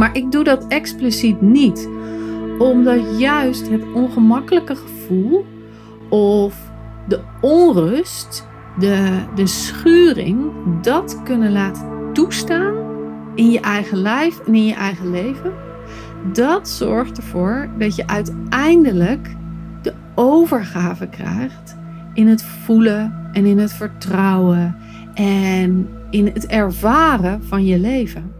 Maar ik doe dat expliciet niet, omdat juist het ongemakkelijke gevoel of de onrust, de, de schuring, dat kunnen laten toestaan in je eigen lijf en in je eigen leven. Dat zorgt ervoor dat je uiteindelijk de overgave krijgt in het voelen en in het vertrouwen en in het ervaren van je leven.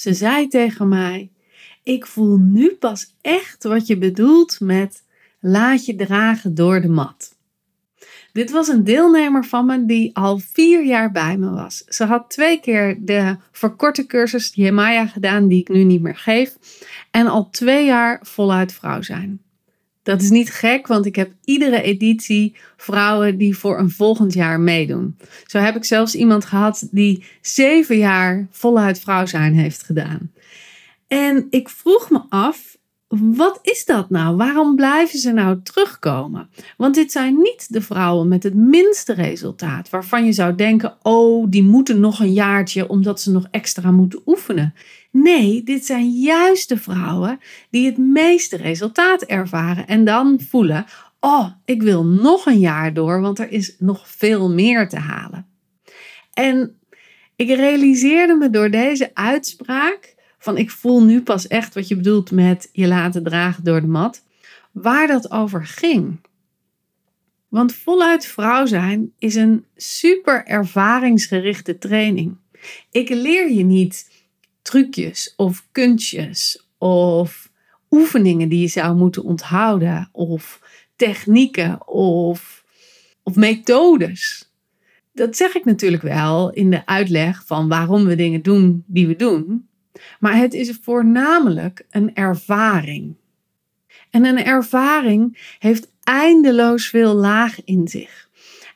Ze zei tegen mij: Ik voel nu pas echt wat je bedoelt met laat je dragen door de mat. Dit was een deelnemer van me die al vier jaar bij me was. Ze had twee keer de verkorte cursus Jemaya gedaan, die ik nu niet meer geef. En al twee jaar voluit vrouw zijn. Dat is niet gek, want ik heb iedere editie vrouwen die voor een volgend jaar meedoen. Zo heb ik zelfs iemand gehad die zeven jaar voluit vrouw zijn heeft gedaan. En ik vroeg me af, wat is dat nou? Waarom blijven ze nou terugkomen? Want dit zijn niet de vrouwen met het minste resultaat, waarvan je zou denken: oh, die moeten nog een jaartje omdat ze nog extra moeten oefenen. Nee, dit zijn juist de vrouwen die het meeste resultaat ervaren en dan voelen: oh, ik wil nog een jaar door, want er is nog veel meer te halen. En ik realiseerde me door deze uitspraak van ik voel nu pas echt wat je bedoelt met je laten dragen door de mat, waar dat over ging. Want voluit vrouw zijn is een super ervaringsgerichte training. Ik leer je niet trucjes of kunstjes of oefeningen die je zou moeten onthouden of technieken of, of methodes. Dat zeg ik natuurlijk wel in de uitleg van waarom we dingen doen die we doen. Maar het is voornamelijk een ervaring. En een ervaring heeft eindeloos veel laag in zich.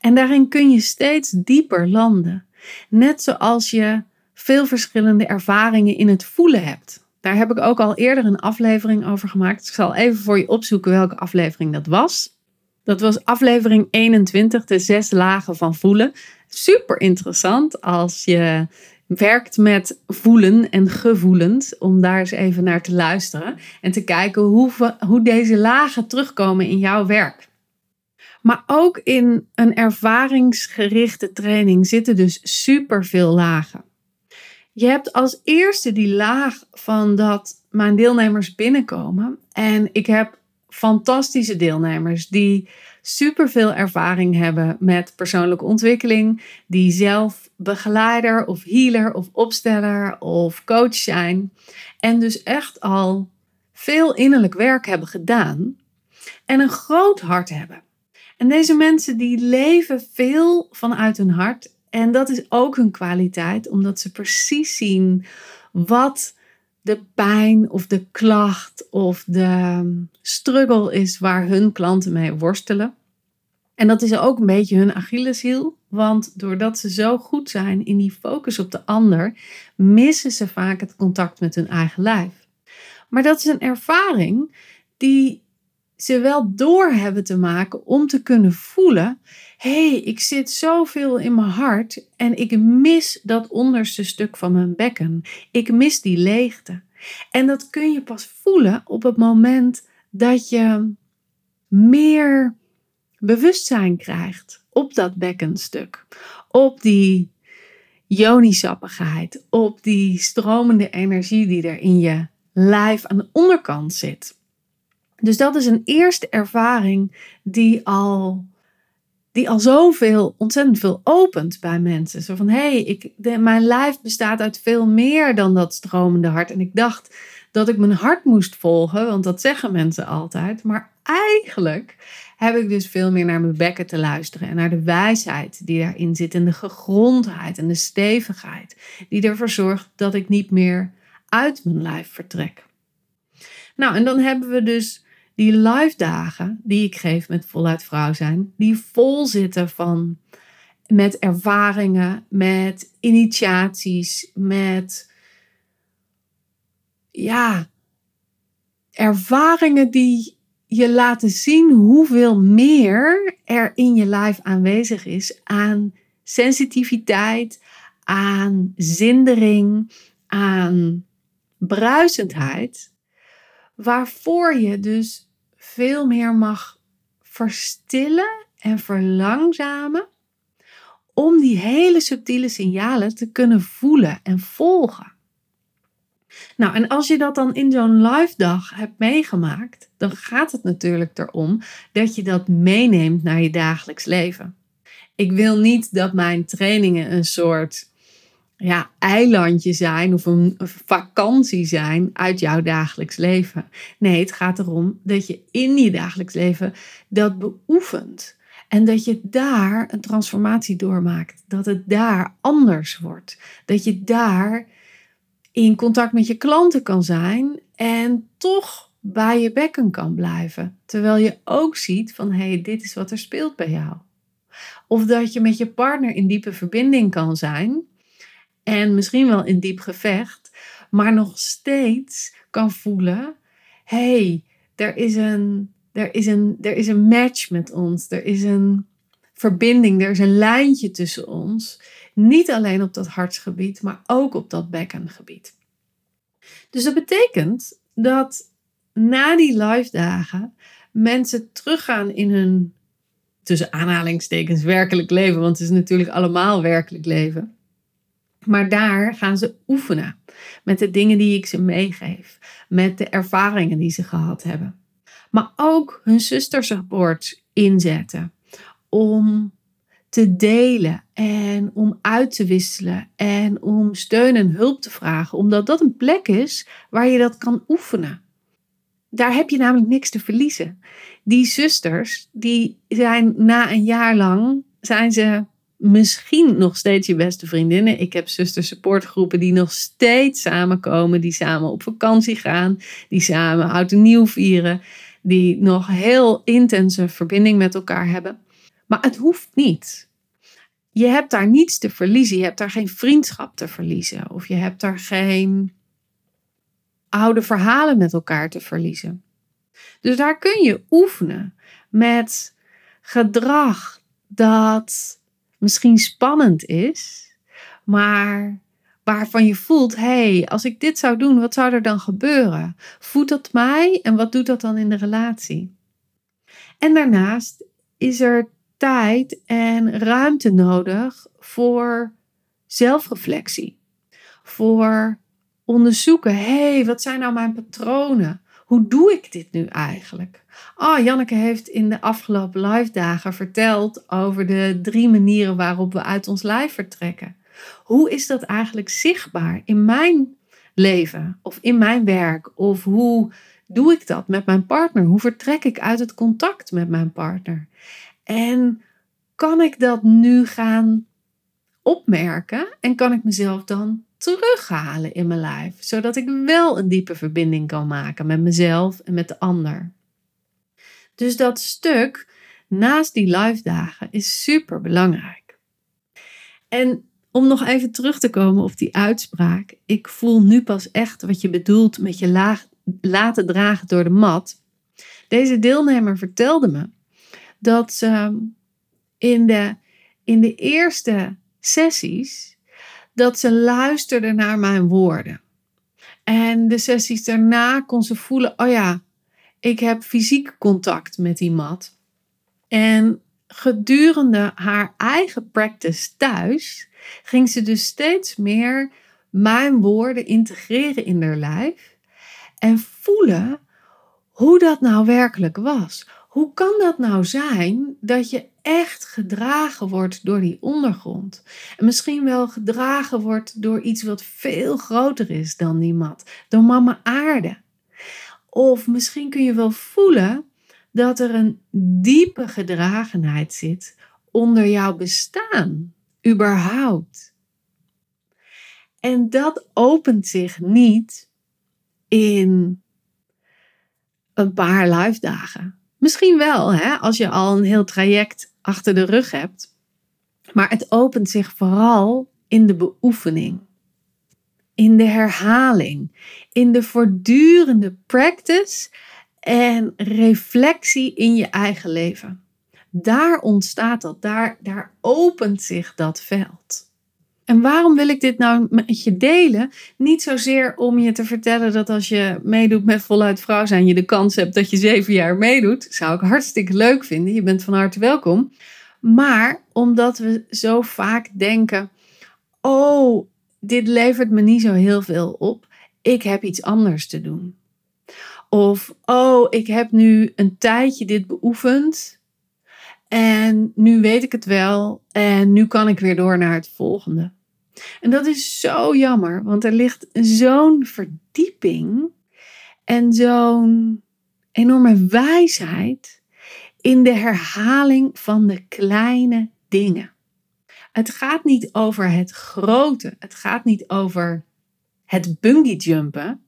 En daarin kun je steeds dieper landen. Net zoals je veel verschillende ervaringen in het voelen hebt. Daar heb ik ook al eerder een aflevering over gemaakt. Ik zal even voor je opzoeken welke aflevering dat was. Dat was aflevering 21, de zes lagen van voelen. Super interessant als je werkt met voelen en gevoelens, om daar eens even naar te luisteren en te kijken hoe, hoe deze lagen terugkomen in jouw werk. Maar ook in een ervaringsgerichte training zitten dus super veel lagen. Je hebt als eerste die laag van dat mijn deelnemers binnenkomen. En ik heb fantastische deelnemers die super veel ervaring hebben met persoonlijke ontwikkeling, die zelf begeleider of healer of opsteller of coach zijn en dus echt al veel innerlijk werk hebben gedaan en een groot hart hebben. En deze mensen die leven veel vanuit hun hart en dat is ook hun kwaliteit, omdat ze precies zien wat de pijn of de klacht of de struggle is waar hun klanten mee worstelen. En dat is ook een beetje hun Achilleshiel, want doordat ze zo goed zijn in die focus op de ander, missen ze vaak het contact met hun eigen lijf. Maar dat is een ervaring die ze wel door hebben te maken om te kunnen voelen: hé, hey, ik zit zoveel in mijn hart en ik mis dat onderste stuk van mijn bekken. Ik mis die leegte. En dat kun je pas voelen op het moment dat je meer bewustzijn krijgt op dat bekkenstuk, op die jonisappigheid, op die stromende energie die er in je lijf aan de onderkant zit. Dus dat is een eerste ervaring die al, die al zoveel, ontzettend veel opent bij mensen. Zo van, hé, hey, mijn lijf bestaat uit veel meer dan dat stromende hart. En ik dacht dat ik mijn hart moest volgen, want dat zeggen mensen altijd. Maar eigenlijk heb ik dus veel meer naar mijn bekken te luisteren en naar de wijsheid die daarin zit en de gegrondheid en de stevigheid die ervoor zorgt dat ik niet meer uit mijn lijf vertrek. Nou, en dan hebben we dus die live dagen die ik geef met voluit vrouw zijn, die vol zitten van met ervaringen, met initiaties, met ja, ervaringen die je laten zien hoeveel meer er in je lijf aanwezig is aan sensitiviteit, aan zindering, aan bruisendheid, waarvoor je dus veel meer mag verstillen en verlangzamen om die hele subtiele signalen te kunnen voelen en volgen. Nou, en als je dat dan in zo'n live dag hebt meegemaakt, dan gaat het natuurlijk erom dat je dat meeneemt naar je dagelijks leven. Ik wil niet dat mijn trainingen een soort ja, eilandje zijn of een vakantie zijn uit jouw dagelijks leven. Nee, het gaat erom dat je in je dagelijks leven dat beoefent. En dat je daar een transformatie doormaakt. Dat het daar anders wordt. Dat je daar in contact met je klanten kan zijn en toch bij je bekken kan blijven. Terwijl je ook ziet van hé, hey, dit is wat er speelt bij jou. Of dat je met je partner in diepe verbinding kan zijn en misschien wel in diep gevecht, maar nog steeds kan voelen: hé, hey, er, is een, er, is een, er is een match met ons, er is een verbinding, er is een lijntje tussen ons. Niet alleen op dat hartsgebied, maar ook op dat bekkengebied. Dus dat betekent dat na die live dagen mensen teruggaan in hun tussen aanhalingstekens werkelijk leven, want het is natuurlijk allemaal werkelijk leven. Maar daar gaan ze oefenen met de dingen die ik ze meegeef, met de ervaringen die ze gehad hebben. Maar ook hun zustersupport inzetten om te delen en om uit te wisselen en om steun en hulp te vragen, omdat dat een plek is waar je dat kan oefenen. Daar heb je namelijk niks te verliezen. Die zusters, die zijn na een jaar lang, zijn ze misschien nog steeds je beste vriendinnen. Ik heb zuster supportgroepen die nog steeds samenkomen, die samen op vakantie gaan, die samen oud en nieuw vieren, die nog heel intense verbinding met elkaar hebben. Maar het hoeft niet. Je hebt daar niets te verliezen. Je hebt daar geen vriendschap te verliezen. Of je hebt daar geen oude verhalen met elkaar te verliezen. Dus daar kun je oefenen met gedrag dat misschien spannend is, maar waarvan je voelt: hé, hey, als ik dit zou doen, wat zou er dan gebeuren? Voedt dat mij en wat doet dat dan in de relatie? En daarnaast is er tijd en ruimte nodig voor zelfreflectie. Voor onderzoeken, hé, hey, wat zijn nou mijn patronen? Hoe doe ik dit nu eigenlijk? Oh, Janneke heeft in de afgelopen live dagen verteld over de drie manieren waarop we uit ons lijf vertrekken. Hoe is dat eigenlijk zichtbaar in mijn leven of in mijn werk? Of hoe doe ik dat met mijn partner? Hoe vertrek ik uit het contact met mijn partner? En kan ik dat nu gaan opmerken en kan ik mezelf dan terughalen in mijn lijf, zodat ik wel een diepe verbinding kan maken met mezelf en met de ander. Dus dat stuk naast die live dagen is super belangrijk. En om nog even terug te komen op die uitspraak, ik voel nu pas echt wat je bedoelt met je laten dragen door de mat. Deze deelnemer vertelde me dat ze in de, in de eerste sessies dat ze luisterde naar mijn woorden. En de sessies daarna kon ze voelen: oh ja, ik heb fysiek contact met die mat. En gedurende haar eigen practice thuis ging ze dus steeds meer mijn woorden integreren in haar lijf en voelen hoe dat nou werkelijk was. Hoe kan dat nou zijn dat je echt gedragen wordt door die ondergrond? En misschien wel gedragen wordt door iets wat veel groter is dan die mat, door mama aarde. Of misschien kun je wel voelen dat er een diepe gedragenheid zit onder jouw bestaan, überhaupt. En dat opent zich niet in een paar live. Misschien wel, hè, als je al een heel traject achter de rug hebt. Maar het opent zich vooral in de beoefening, in de herhaling, in de voortdurende practice en reflectie in je eigen leven. Daar ontstaat dat, daar, daar opent zich dat veld. En waarom wil ik dit nou met je delen? Niet zozeer om je te vertellen dat als je meedoet met voluit vrouw zijn, je de kans hebt dat je zeven jaar meedoet. Zou ik hartstikke leuk vinden. Je bent van harte welkom. Maar omdat we zo vaak denken: oh, dit levert me niet zo heel veel op. Ik heb iets anders te doen. Of, oh, ik heb nu een tijdje dit beoefend. En nu weet ik het wel. En nu kan ik weer door naar het volgende. En dat is zo jammer, want er ligt zo'n verdieping en zo'n enorme wijsheid in de herhaling van de kleine dingen. Het gaat niet over het grote, het gaat niet over het bungee jumpen,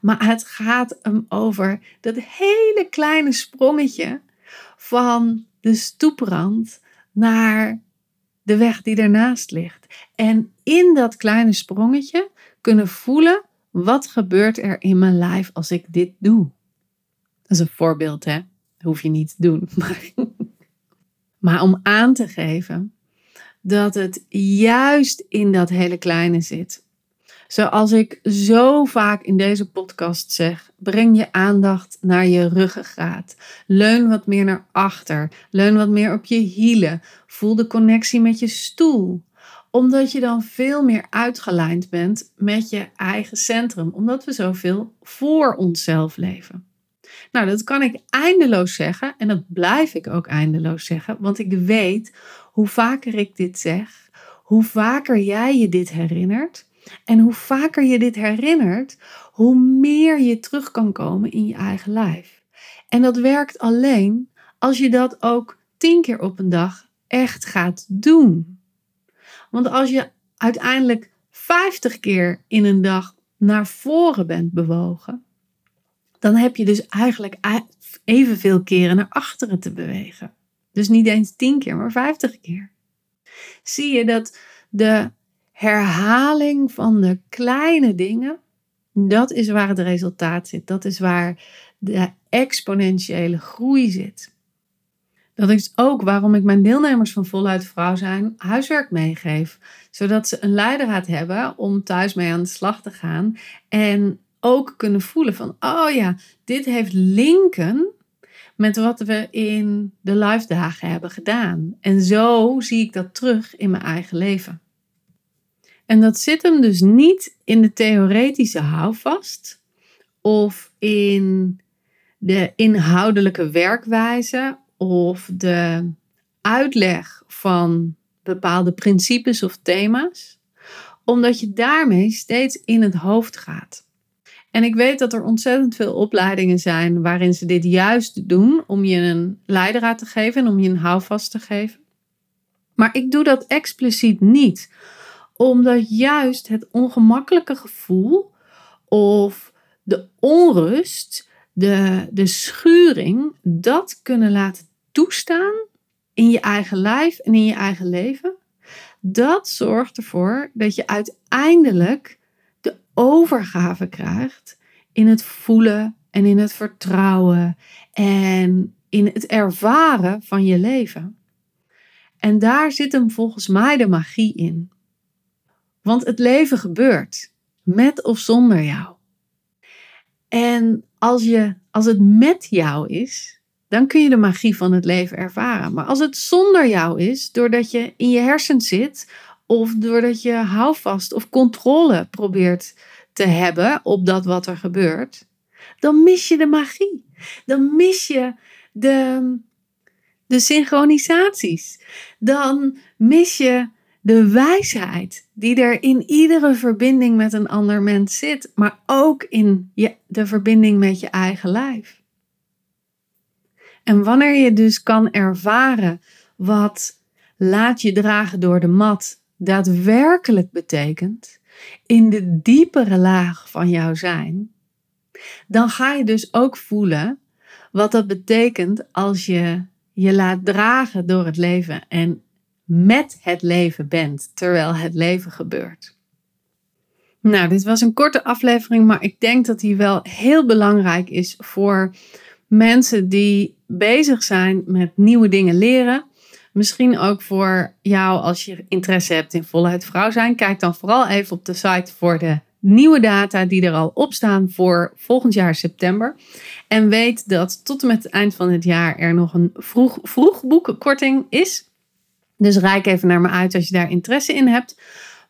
maar het gaat hem over dat hele kleine sprongetje van de stoeprand naar de weg die ernaast ligt. En in dat kleine sprongetje kunnen voelen wat gebeurt er in mijn lijf als ik dit doe. Dat is een voorbeeld, hè? Dat hoef je niet te doen. Maar, maar om aan te geven dat het juist in dat hele kleine zit. Zoals ik zo vaak in deze podcast zeg, breng je aandacht naar je ruggengraat. Leun wat meer naar achter. Leun wat meer op je hielen. Voel de connectie met je stoel omdat je dan veel meer uitgelijnd bent met je eigen centrum, omdat we zoveel voor onszelf leven. Nou, dat kan ik eindeloos zeggen en dat blijf ik ook eindeloos zeggen, want ik weet hoe vaker ik dit zeg, hoe vaker jij je dit herinnert en hoe vaker je dit herinnert, hoe meer je terug kan komen in je eigen lijf. En dat werkt alleen als je dat ook tien keer op een dag echt gaat doen. Want als je uiteindelijk 50 keer in een dag naar voren bent bewogen, dan heb je dus eigenlijk evenveel keren naar achteren te bewegen. Dus niet eens 10 keer, maar 50 keer. Zie je dat de herhaling van de kleine dingen, dat is waar het resultaat zit. Dat is waar de exponentiële groei zit. Dat is ook waarom ik mijn deelnemers van Voluit Vrouw zijn huiswerk meegeef. Zodat ze een leidraad hebben om thuis mee aan de slag te gaan. En ook kunnen voelen van, oh ja, dit heeft linken met wat we in de live dagen hebben gedaan. En zo zie ik dat terug in mijn eigen leven. En dat zit hem dus niet in de theoretische houvast of in de inhoudelijke werkwijze of de uitleg van bepaalde principes of thema's, omdat je daarmee steeds in het hoofd gaat. En ik weet dat er ontzettend veel opleidingen zijn waarin ze dit juist doen om je een leidraad te geven en om je een houvast te geven. Maar ik doe dat expliciet niet, omdat juist het ongemakkelijke gevoel of de onrust, de, de schuring, dat kunnen laten toestaan in je eigen lijf en in je eigen leven, dat zorgt ervoor dat je uiteindelijk de overgave krijgt in het voelen en in het vertrouwen en in het ervaren van je leven. En daar zit hem volgens mij de magie in. Want het leven gebeurt, met of zonder jou. En als, je, als het met jou is, dan kun je de magie van het leven ervaren. Maar als het zonder jou is, doordat je in je hersens zit, of doordat je houvast of controle probeert te hebben op dat wat er gebeurt, dan mis je de magie. Dan mis je de, de synchronisaties. Dan mis je de wijsheid die er in iedere verbinding met een ander mens zit, maar ook in je, de verbinding met je eigen lijf. En wanneer je dus kan ervaren wat laat je dragen door de mat daadwerkelijk betekent, in de diepere laag van jouw zijn, dan ga je dus ook voelen wat dat betekent als je je laat dragen door het leven en met het leven bent terwijl het leven gebeurt. Nou, dit was een korte aflevering, maar ik denk dat die wel heel belangrijk is voor mensen die bezig zijn met nieuwe dingen leren. Misschien ook voor jou als je interesse hebt in voluit vrouw zijn. Kijk dan vooral even op de site voor de nieuwe data die er al op staan voor volgend jaar september. En weet dat tot en met het eind van het jaar er nog een vroeg, vroegboekkorting is. Dus rijk even naar me uit als je daar interesse in hebt.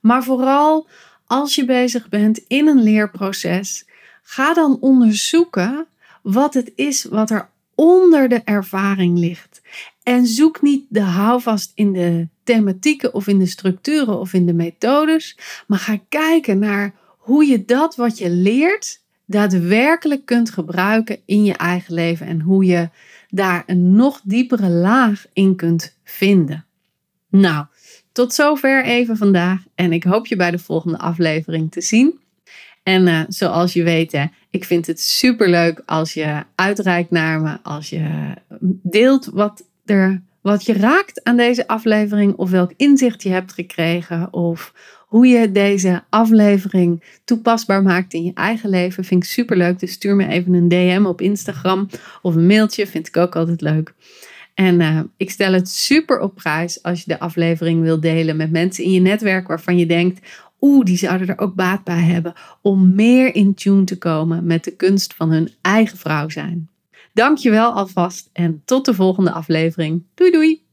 Maar vooral als je bezig bent in een leerproces, ga dan onderzoeken wat het is wat er onder de ervaring ligt. En zoek niet de houvast in de thematieken of in de structuren of in de methodes, maar ga kijken naar hoe je dat wat je leert daadwerkelijk kunt gebruiken in je eigen leven en hoe je daar een nog diepere laag in kunt vinden. Nou, tot zover even vandaag en ik hoop je bij de volgende aflevering te zien. En uh, zoals je weet, ik vind het super leuk als je uitreikt naar me, als je deelt wat, er, wat je raakt aan deze aflevering, of welk inzicht je hebt gekregen, of hoe je deze aflevering toepasbaar maakt in je eigen leven. Vind ik super leuk. Dus stuur me even een DM op Instagram of een mailtje, vind ik ook altijd leuk. En uh, ik stel het super op prijs als je de aflevering wil delen met mensen in je netwerk waarvan je denkt: oeh, die zouden er ook baat bij hebben om meer in tune te komen met de kunst van hun eigen vrouw zijn. Dankjewel alvast en tot de volgende aflevering. Doei doei!